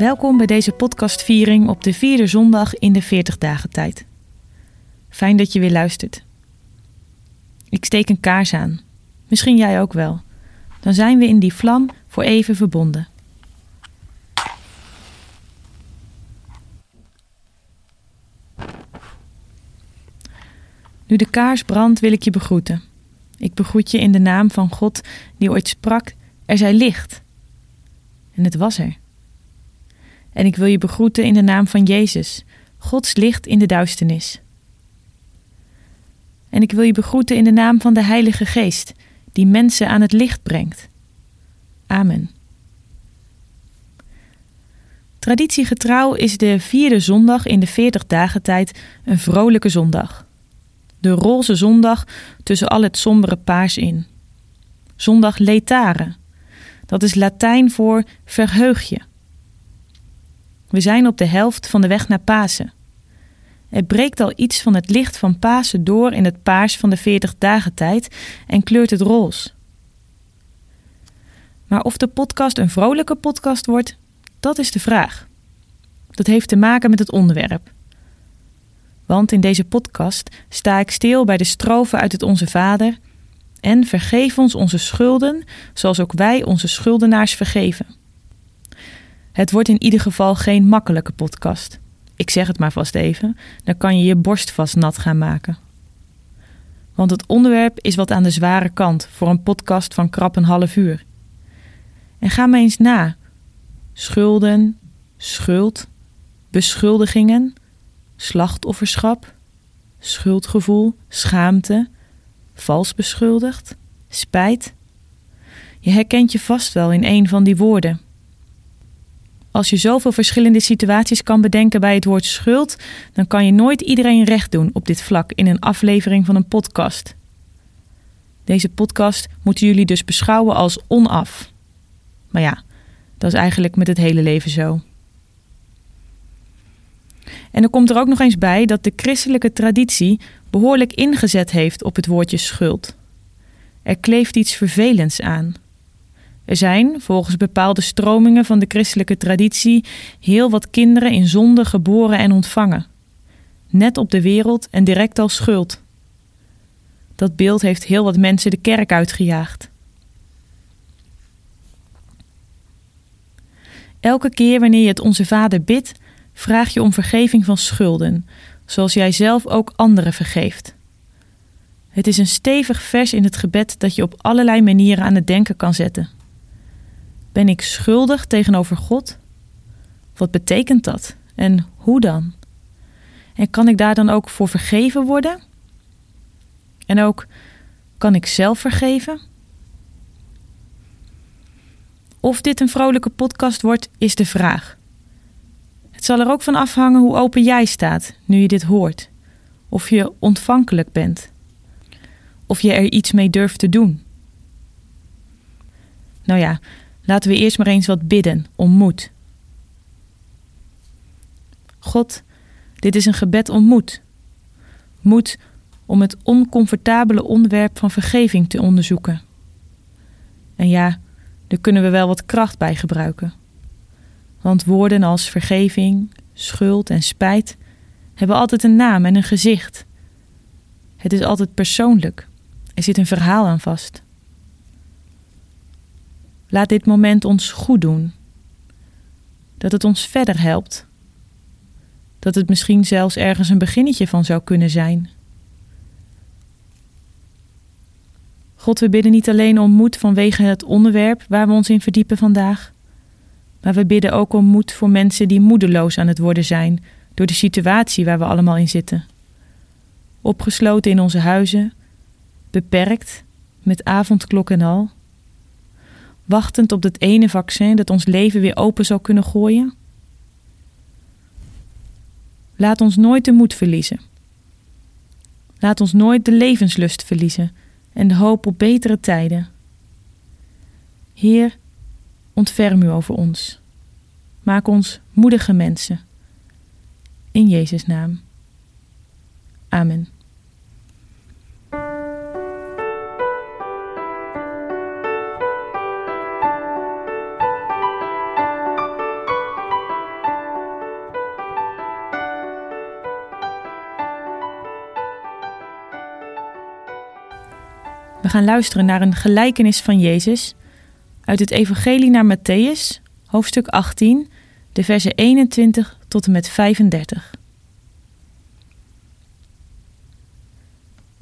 Welkom bij deze podcastviering op de vierde zondag in de 40 dagen tijd. Fijn dat je weer luistert. Ik steek een kaars aan. Misschien jij ook wel. Dan zijn we in die vlam voor even verbonden. Nu de kaars brandt, wil ik je begroeten. Ik begroet je in de naam van God die ooit sprak: Er zij licht. En het was er. En ik wil je begroeten in de naam van Jezus, Gods licht in de duisternis. En ik wil je begroeten in de naam van de Heilige Geest, die mensen aan het licht brengt. Amen. Traditiegetrouw is de vierde zondag in de 40 dagen tijd een vrolijke zondag. De roze zondag tussen al het sombere paars in. Zondag letare. Dat is Latijn voor verheug je. We zijn op de helft van de weg naar Pasen. Er breekt al iets van het licht van Pasen door in het paars van de 40 dagen tijd en kleurt het roze. Maar of de podcast een vrolijke podcast wordt, dat is de vraag. Dat heeft te maken met het onderwerp. Want in deze podcast sta ik stil bij de strofen uit het Onze Vader en vergeef ons onze schulden, zoals ook wij onze schuldenaars vergeven. Het wordt in ieder geval geen makkelijke podcast. Ik zeg het maar vast even, dan kan je je borst vast nat gaan maken. Want het onderwerp is wat aan de zware kant voor een podcast van krap een half uur. En ga maar eens na. Schulden, schuld, beschuldigingen, slachtofferschap, schuldgevoel, schaamte, vals beschuldigd, spijt. Je herkent je vast wel in een van die woorden. Als je zoveel verschillende situaties kan bedenken bij het woord schuld, dan kan je nooit iedereen recht doen op dit vlak in een aflevering van een podcast. Deze podcast moeten jullie dus beschouwen als onaf. Maar ja, dat is eigenlijk met het hele leven zo. En er komt er ook nog eens bij dat de christelijke traditie behoorlijk ingezet heeft op het woordje schuld. Er kleeft iets vervelends aan. Er zijn, volgens bepaalde stromingen van de christelijke traditie, heel wat kinderen in zonde geboren en ontvangen. Net op de wereld en direct als schuld. Dat beeld heeft heel wat mensen de kerk uitgejaagd. Elke keer wanneer je het Onze Vader bidt, vraag je om vergeving van schulden, zoals jij zelf ook anderen vergeeft. Het is een stevig vers in het gebed dat je op allerlei manieren aan het denken kan zetten. Ben ik schuldig tegenover God? Wat betekent dat en hoe dan? En kan ik daar dan ook voor vergeven worden? En ook, kan ik zelf vergeven? Of dit een vrolijke podcast wordt, is de vraag. Het zal er ook van afhangen hoe open jij staat nu je dit hoort. Of je ontvankelijk bent. Of je er iets mee durft te doen. Nou ja, laten we eerst maar eens wat bidden om moed. God, dit is een gebed om moed. Moed om het oncomfortabele onderwerp van vergeving te onderzoeken. En ja, daar kunnen we wel wat kracht bij gebruiken. Want woorden als vergeving, schuld en spijt hebben altijd een naam en een gezicht. Het is altijd persoonlijk. Er zit een verhaal aan vast. Laat dit moment ons goed doen. Dat het ons verder helpt. Dat het misschien zelfs ergens een beginnetje van zou kunnen zijn. God, we bidden niet alleen om moed vanwege het onderwerp waar we ons in verdiepen vandaag, maar we bidden ook om moed voor mensen die moedeloos aan het worden zijn door de situatie waar we allemaal in zitten. Opgesloten in onze huizen, beperkt, met avondklok en al, wachtend op dat ene vaccin dat ons leven weer open zou kunnen gooien. Laat ons nooit de moed verliezen. Laat ons nooit de levenslust verliezen en de hoop op betere tijden. Heer, ontferm u over ons. Maak ons moedige mensen. In Jezus' naam. Amen. Gaan luisteren naar een gelijkenis van Jezus uit het Evangelie naar Matthäus, hoofdstuk 18, de versen 21 tot en met 35.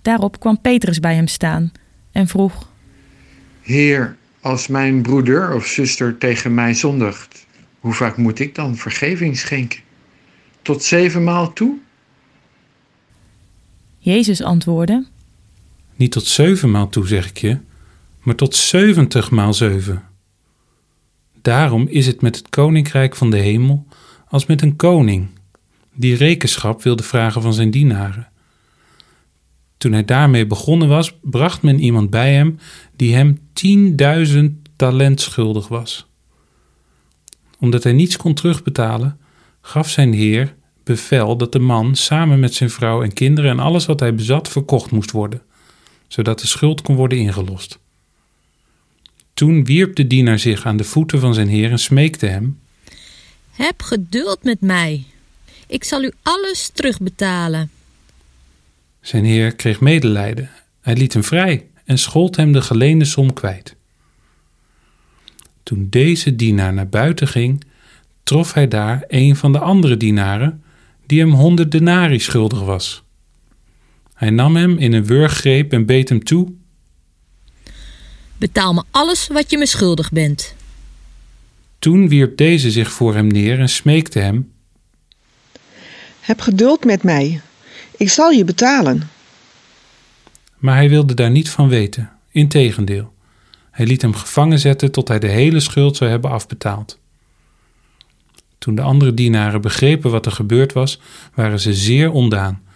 Daarop kwam Petrus bij hem staan en vroeg: Heer, als mijn broeder of zuster tegen mij zondigt, hoe vaak moet ik dan vergeving schenken? Tot zevenmaal toe? Jezus antwoordde: Niet tot zevenmaal toe, zeg ik je, maar tot zeventig maal zeven. Daarom is het met het koninkrijk van de hemel als met een koning die rekenschap wilde vragen van zijn dienaren. Toen hij daarmee begonnen was, bracht men iemand bij hem die hem tienduizend talent schuldig was. Omdat hij niets kon terugbetalen, gaf zijn heer bevel dat de man samen met zijn vrouw en kinderen en alles wat hij bezat verkocht moest worden, zodat de schuld kon worden ingelost. Toen wierp de dienaar zich aan de voeten van zijn heer en smeekte hem: Heb geduld met mij. Ik zal u alles terugbetalen. Zijn heer kreeg medelijden. Hij liet hem vrij en schold hem de geleende som kwijt. Toen deze dienaar naar buiten ging, trof hij daar een van de andere dienaren die hem honderd denari schuldig was. Hij nam hem in een wurggreep en beet hem toe. Betaal me alles wat je me schuldig bent. Toen wierp deze zich voor hem neer en smeekte hem: Heb geduld met mij. Ik zal je betalen. Maar hij wilde daar niet van weten. Integendeel, hij liet hem gevangen zetten tot hij de hele schuld zou hebben afbetaald. Toen de andere dienaren begrepen wat er gebeurd was, waren ze zeer ondaan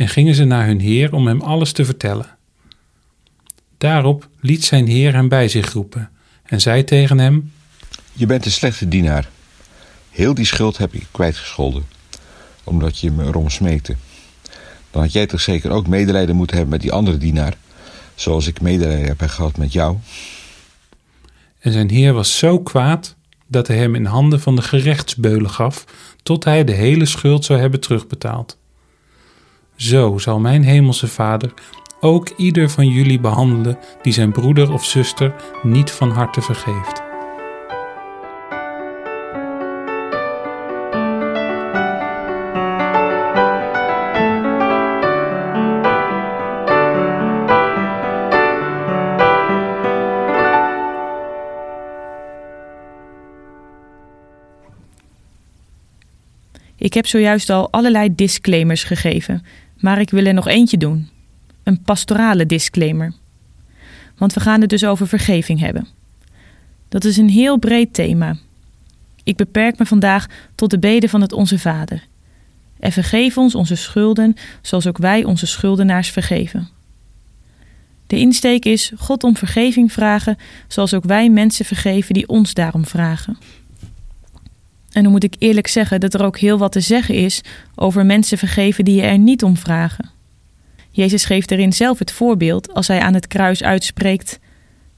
en gingen ze naar hun heer om hem alles te vertellen. Daarop liet zijn heer hem bij zich roepen en zei tegen hem: Je bent een slechte dienaar. Heel die schuld heb ik kwijtgescholden, omdat je me erom smeekte. Dan had jij toch zeker ook medelijden moeten hebben met die andere dienaar, zoals ik medelijden heb gehad met jou. En zijn heer was zo kwaad dat hij hem in handen van de gerechtsbeulen gaf, tot hij de hele schuld zou hebben terugbetaald. Zo zal mijn hemelse Vader ook ieder van jullie behandelen die zijn broeder of zuster niet van harte vergeeft. Ik heb zojuist al allerlei disclaimers gegeven, maar ik wil er nog eentje doen. Een pastorale disclaimer. Want we gaan het dus over vergeving hebben. Dat is een heel breed thema. Ik beperk me vandaag tot de beden van het Onze Vader. En vergeef ons onze schulden, zoals ook wij onze schuldenaars vergeven. De insteek is God om vergeving vragen, zoals ook wij mensen vergeven die ons daarom vragen. En dan moet ik eerlijk zeggen dat er ook heel wat te zeggen is over mensen vergeven die je er niet om vragen. Jezus geeft erin zelf het voorbeeld als hij aan het kruis uitspreekt: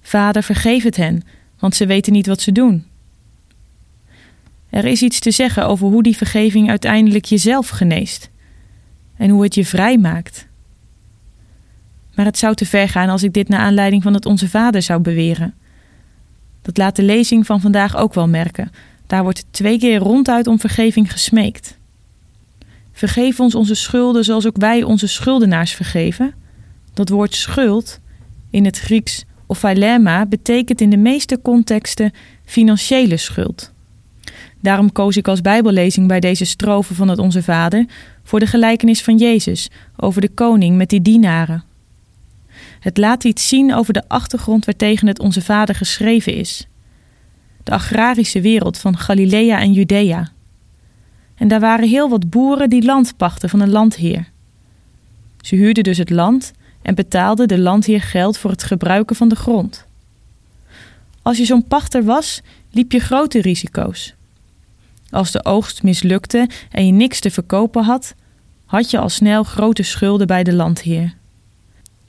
Vader, vergeef het hen, want ze weten niet wat ze doen. Er is iets te zeggen over hoe die vergeving uiteindelijk jezelf geneest en hoe het je vrij maakt. Maar het zou te ver gaan als ik dit naar aanleiding van het Onze Vader zou beweren. Dat laat de lezing van vandaag ook wel merken. Daar wordt twee keer ronduit om vergeving gesmeekt. Vergeef ons onze schulden zoals ook wij onze schuldenaars vergeven. Dat woord schuld in het Grieks ophailema betekent in de meeste contexten financiële schuld. Daarom koos ik als Bijbellezing bij deze strofe van het Onze Vader voor de gelijkenis van Jezus over de koning met die dienaren. Het laat iets zien over de achtergrond waartegen het Onze Vader geschreven is. De agrarische wereld van Galilea en Judea. En daar waren heel wat boeren die land pachten van een landheer. Ze huurden dus het land en betaalde de landheer geld voor het gebruiken van de grond. Als je zo'n pachter was, liep je grote risico's. Als de oogst mislukte en je niks te verkopen had, had je al snel grote schulden bij de landheer.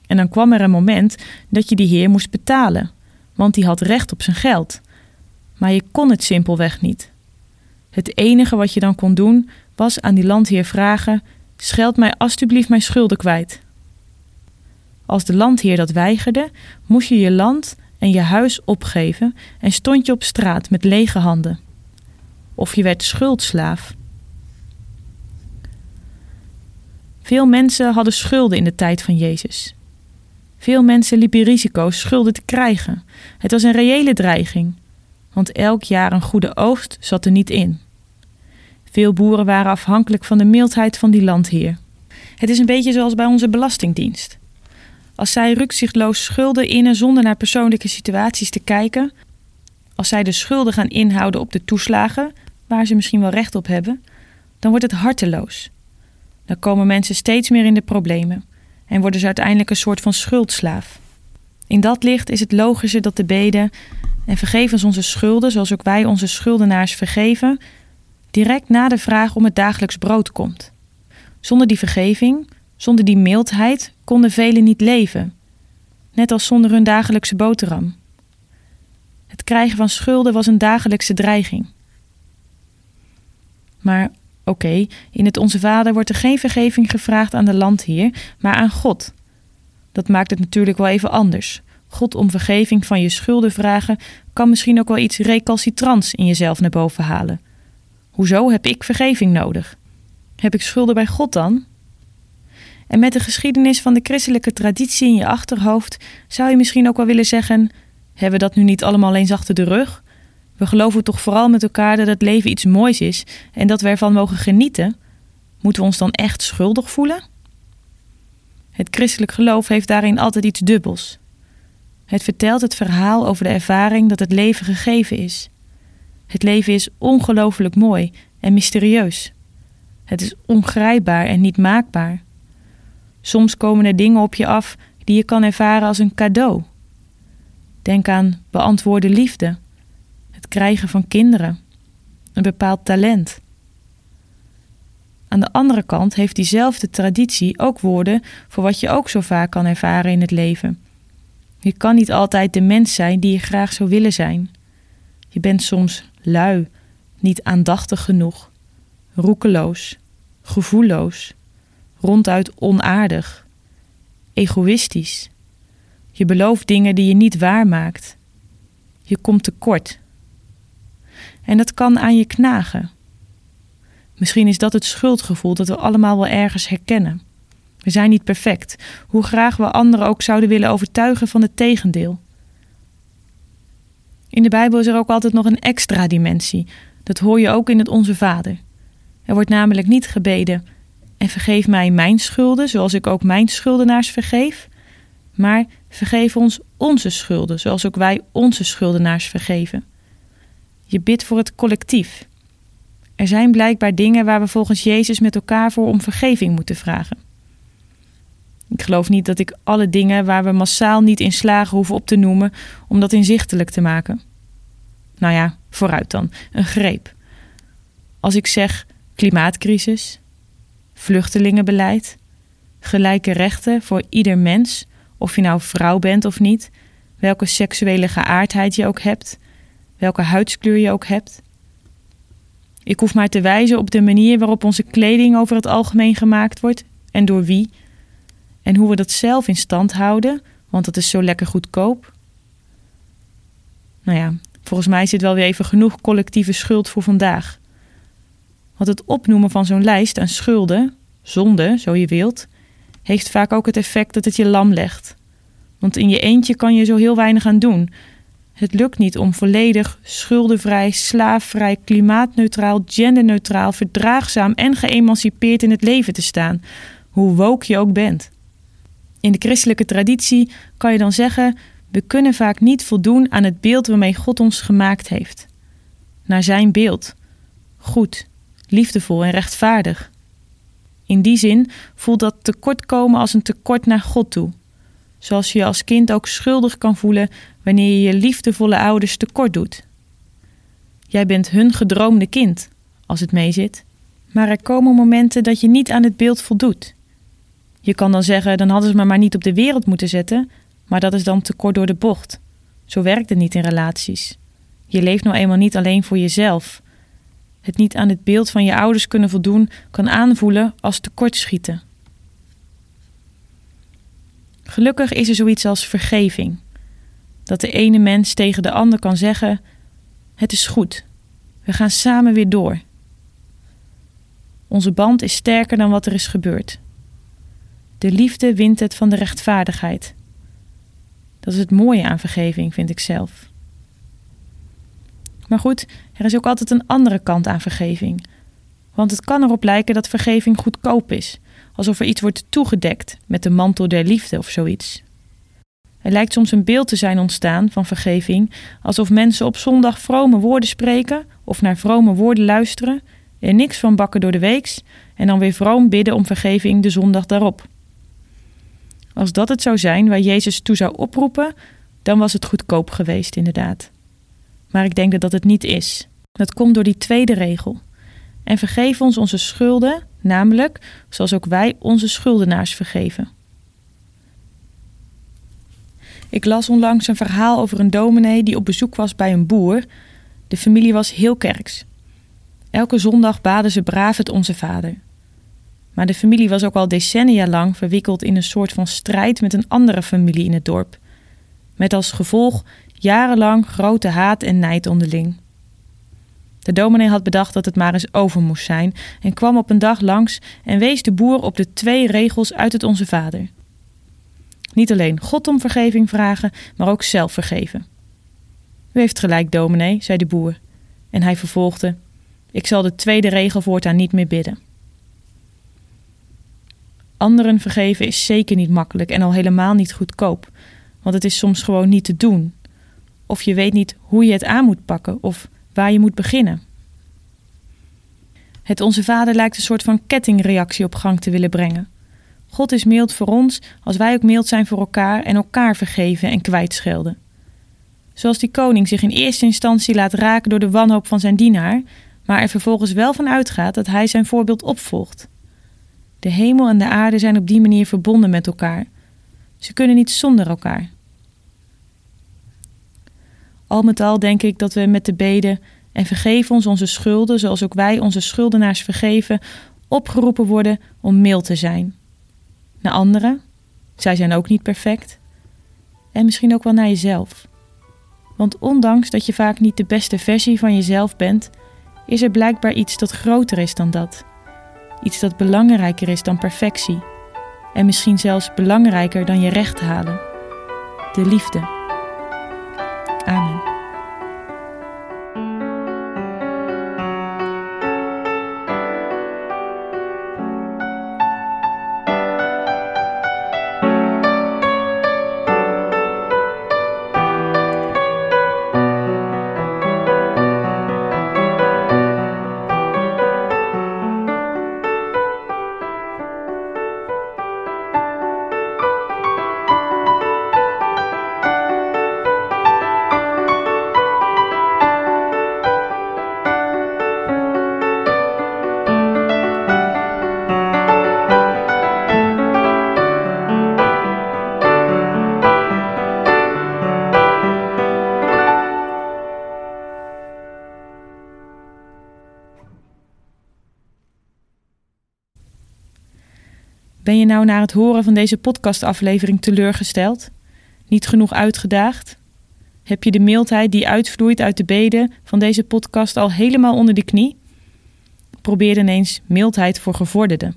En dan kwam er een moment dat je die heer moest betalen, want die had recht op zijn geld. Maar je kon het simpelweg niet. Het enige wat je dan kon doen, was aan die landheer vragen: Scheld mij alstublieft mijn schulden kwijt. Als de landheer dat weigerde, moest je je land en je huis opgeven en stond je op straat met lege handen. Of je werd schuldslaaf. Veel mensen hadden schulden in de tijd van Jezus. Veel mensen liepen risico's schulden te krijgen. Het was een reële dreiging, want elk jaar een goede oogst zat er niet in. Veel boeren waren afhankelijk van de mildheid van die landheer. Het is een beetje zoals bij onze belastingdienst. Als zij rukzichtloos schulden innen zonder naar persoonlijke situaties te kijken, als zij de schulden gaan inhouden op de toeslagen, waar ze misschien wel recht op hebben, dan wordt het harteloos. Dan komen mensen steeds meer in de problemen en worden ze uiteindelijk een soort van schuldslaaf. In dat licht is het logischer dat de beden en vergeven ons onze schulden, zoals ook wij onze schuldenaars vergeven, direct na de vraag om het dagelijks brood komt. Zonder die vergeving, zonder die mildheid, konden velen niet leven, net als zonder hun dagelijkse boterham. Het krijgen van schulden was een dagelijkse dreiging. Maar oké, in het Onze Vader wordt er geen vergeving gevraagd aan de landheer, maar aan God. Dat maakt het natuurlijk wel even anders. God om vergeving van je schulden vragen kan misschien ook wel iets recalcitrants in jezelf naar boven halen. Hoezo heb ik vergeving nodig? Heb ik schulden bij God dan? En met de geschiedenis van de christelijke traditie in je achterhoofd zou je misschien ook wel willen zeggen: hebben we dat nu niet allemaal eens achter de rug? We geloven toch vooral met elkaar dat het leven iets moois is en dat we ervan mogen genieten? Moeten we ons dan echt schuldig voelen? Het christelijk geloof heeft daarin altijd iets dubbels. Het vertelt het verhaal over de ervaring dat het leven gegeven is. Het leven is ongelooflijk mooi en mysterieus. Het is ongrijpbaar en niet maakbaar. Soms komen er dingen op je af die je kan ervaren als een cadeau. Denk aan beantwoorde liefde, het krijgen van kinderen, een bepaald talent. Aan de andere kant heeft diezelfde traditie ook woorden voor wat je ook zo vaak kan ervaren in het leven. Je kan niet altijd de mens zijn die je graag zou willen zijn. Je bent soms lui, niet aandachtig genoeg, roekeloos, gevoelloos, ronduit onaardig, egoïstisch. Je belooft dingen die je niet waarmaakt. Je komt tekort. En dat kan aan je knagen. Misschien is dat het schuldgevoel dat we allemaal wel ergens herkennen. We zijn niet perfect, hoe graag we anderen ook zouden willen overtuigen van het tegendeel. In de Bijbel is er ook altijd nog een extra dimensie. Dat hoor je ook in het Onze Vader. Er wordt namelijk niet gebeden: En vergeef mij mijn schulden, zoals ik ook mijn schuldenaars vergeef. Maar vergeef ons onze schulden, zoals ook wij onze schuldenaars vergeven. Je bidt voor het collectief. Er zijn blijkbaar dingen waar we volgens Jezus met elkaar voor om vergeving moeten vragen. Ik geloof niet dat ik alle dingen waar we massaal niet in slagen hoeven op te noemen om dat inzichtelijk te maken. Nou ja, vooruit dan, een greep. Als ik zeg klimaatcrisis, vluchtelingenbeleid, gelijke rechten voor ieder mens, of je nou vrouw bent of niet, welke seksuele geaardheid je ook hebt, welke huidskleur je ook hebt. Ik hoef maar te wijzen op de manier waarop onze kleding over het algemeen gemaakt wordt en door wie en hoe we dat zelf in stand houden, want dat is zo lekker goedkoop. Nou ja, volgens mij zit wel weer even genoeg collectieve schuld voor vandaag. Want het opnoemen van zo'n lijst aan schulden, zonde, zo je wilt, heeft vaak ook het effect dat het je lam legt. Want in je eentje kan je zo heel weinig aan doen. Het lukt niet om volledig schuldenvrij, slaafvrij, klimaatneutraal, genderneutraal, verdraagzaam en geëmancipeerd in het leven te staan, hoe woke je ook bent. In de christelijke traditie kan je dan zeggen: we kunnen vaak niet voldoen aan het beeld waarmee God ons gemaakt heeft. Naar zijn beeld. Goed, liefdevol en rechtvaardig. In die zin voelt dat tekortkomen als een tekort naar God toe, Zoals je je als kind ook schuldig kan voelen wanneer je je liefdevolle ouders tekort doet. Jij bent hun gedroomde kind, als het meezit. Maar er komen momenten dat je niet aan het beeld voldoet. Je kan dan zeggen, dan hadden ze me maar niet op de wereld moeten zetten, maar dat is dan te kort door de bocht. Zo werkt het niet in relaties. Je leeft nou eenmaal niet alleen voor jezelf. Het niet aan het beeld van je ouders kunnen voldoen kan aanvoelen als tekortschieten. Gelukkig is er zoiets als vergeving. Dat de ene mens tegen de ander kan zeggen: Het is goed, we gaan samen weer door. Onze band is sterker dan wat er is gebeurd. De liefde wint het van de rechtvaardigheid. Dat is het mooie aan vergeving, vind ik zelf. Maar goed, er is ook altijd een andere kant aan vergeving. Want het kan erop lijken dat vergeving goedkoop is, alsof er iets wordt toegedekt met de mantel der liefde of zoiets. Er lijkt soms een beeld te zijn ontstaan van vergeving, alsof mensen op zondag vrome woorden spreken of naar vrome woorden luisteren, er niks van bakken door de weeks en dan weer vroom bidden om vergeving de zondag daarop. Als dat het zou zijn waar Jezus toe zou oproepen, dan was het goedkoop geweest, inderdaad. Maar ik denk dat dat het niet is. Dat komt door die tweede regel. En vergeef ons onze schulden, namelijk zoals ook wij onze schuldenaars vergeven. Ik las onlangs een verhaal over een dominee die op bezoek was bij een boer. De familie was heel kerks. Elke zondag baden ze braaf het Onze Vader. Maar de familie was ook al decennia lang verwikkeld in een soort van strijd met een andere familie in het dorp. Met als gevolg jarenlang grote haat en nijd onderling. De dominee had bedacht dat het maar eens over moest zijn en kwam op een dag langs en wees de boer op de twee regels uit het Onze Vader. Niet alleen God om vergeving vragen, maar ook zelf vergeven. U heeft gelijk, dominee, zei de boer. En hij vervolgde: Ik zal de tweede regel voortaan niet meer bidden. Anderen vergeven is zeker niet makkelijk en al helemaal niet goedkoop, want het is soms gewoon niet te doen. Of je weet niet hoe je het aan moet pakken of waar je moet beginnen. Het Onze Vader lijkt een soort van kettingreactie op gang te willen brengen. God is mild voor ons als wij ook mild zijn voor elkaar en elkaar vergeven en kwijtschelden. Zoals die koning zich in eerste instantie laat raken door de wanhoop van zijn dienaar, maar er vervolgens wel van uitgaat dat hij zijn voorbeeld opvolgt. De hemel en de aarde zijn op die manier verbonden met elkaar. Ze kunnen niet zonder elkaar. Al met al denk ik dat we met de beden en vergeef ons onze schulden, zoals ook wij onze schuldenaars vergeven, opgeroepen worden om mild te zijn. Naar anderen, zij zijn ook niet perfect. En misschien ook wel naar jezelf. Want ondanks dat je vaak niet de beste versie van jezelf bent, is er blijkbaar iets dat groter is dan dat. Iets dat belangrijker is dan perfectie. En misschien zelfs belangrijker dan je recht halen. De liefde. Ben je nou na het horen van deze podcastaflevering teleurgesteld? Niet genoeg uitgedaagd? Heb je de mildheid die uitvloeit uit de beden van deze podcast al helemaal onder de knie? Probeer ineens mildheid voor gevorderden.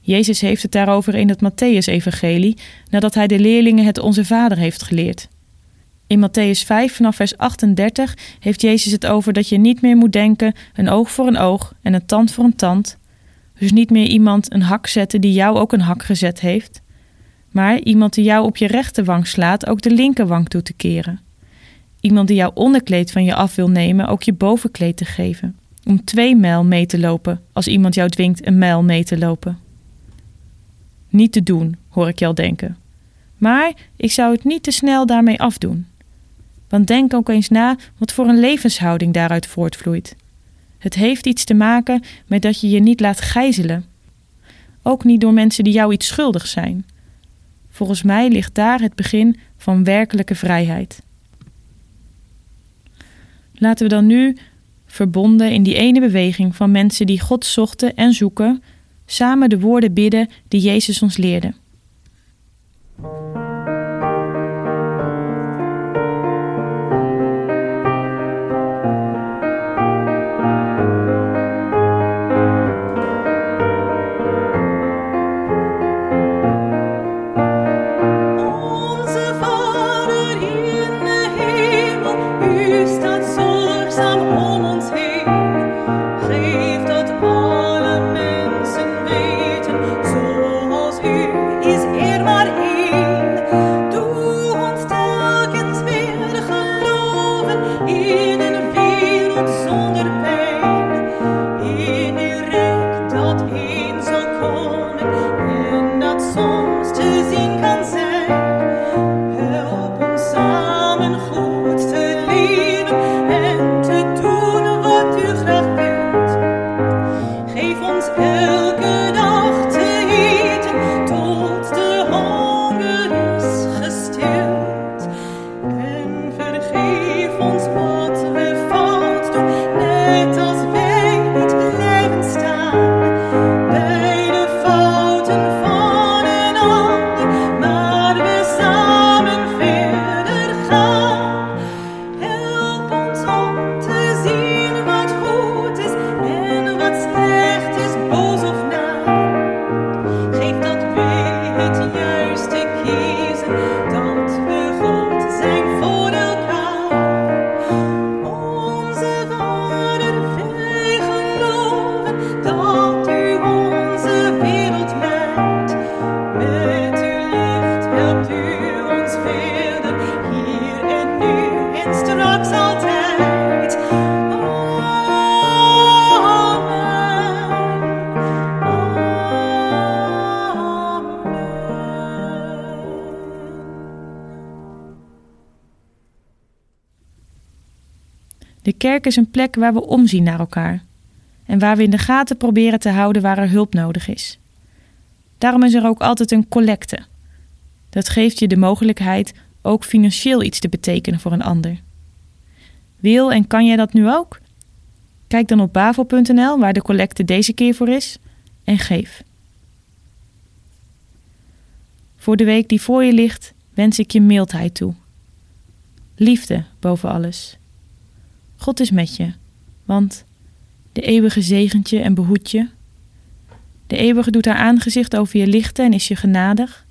Jezus heeft het daarover in het Matthäus-evangelie nadat hij de leerlingen het Onze Vader heeft geleerd. In Matthäus 5 vanaf vers 38 heeft Jezus het over dat je niet meer moet denken een oog voor een oog en een tand voor een tand, dus niet meer iemand een hak zetten die jou ook een hak gezet heeft, maar iemand die jou op je rechterwang slaat ook de linkerwang toe te keren. Iemand die jouw onderkleed van je af wil nemen ook je bovenkleed te geven. Om twee mijl mee te lopen als iemand jou dwingt een mijl mee te lopen. Niet te doen, hoor ik al denken. Maar ik zou het niet te snel daarmee afdoen. Want denk ook eens na wat voor een levenshouding daaruit voortvloeit. Het heeft iets te maken met dat je je niet laat gijzelen. Ook niet door mensen die jou iets schuldig zijn. Volgens mij ligt daar het begin van werkelijke vrijheid. Laten we dan nu, verbonden in die ene beweging van mensen die God zochten en zoeken, samen de woorden bidden die Jezus ons leerde. Kerk is een plek waar we omzien naar elkaar en waar we in de gaten proberen te houden waar er hulp nodig is. Daarom is er ook altijd een collecte. Dat geeft je de mogelijkheid ook financieel iets te betekenen voor een ander. Wil en kan jij dat nu ook? Kijk dan op bavel.nl waar de collecte deze keer voor is en geef. Voor de week die voor je ligt wens ik je mildheid toe. Liefde boven alles. God is met je, want de eeuwige zegent je en behoedt je. De eeuwige doet haar aangezicht over je lichten en is je genadig.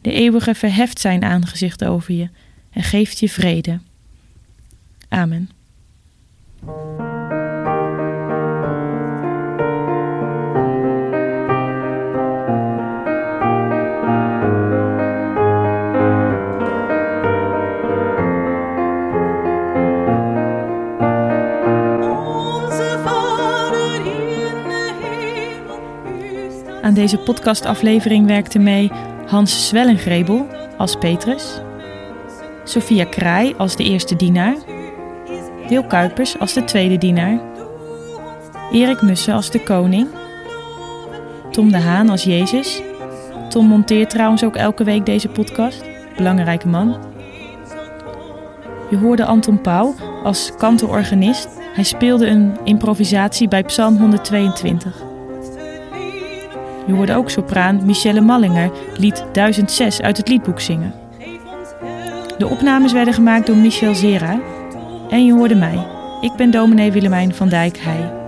De eeuwige verheft zijn aangezicht over je en geeft je vrede. Amen. Aan deze podcastaflevering werkte mee Hans Zwellengrebel als Petrus, Sophia Kraai als de eerste dienaar, Wil Kuipers als de tweede dienaar, Erik Mussen als de koning, Tom de Haan als Jezus. Tom monteert trouwens ook elke week deze podcast. Belangrijke man. Je hoorde Anton Pauw als kantororganist. Hij speelde een improvisatie bij Psalm 122. Je hoorde ook sopraan Michelle Mallinger lied 1006 uit het liedboek zingen. De opnames werden gemaakt door Michel Zera. En je hoorde mij. Ik ben dominee Willemijn van Dijk Heij.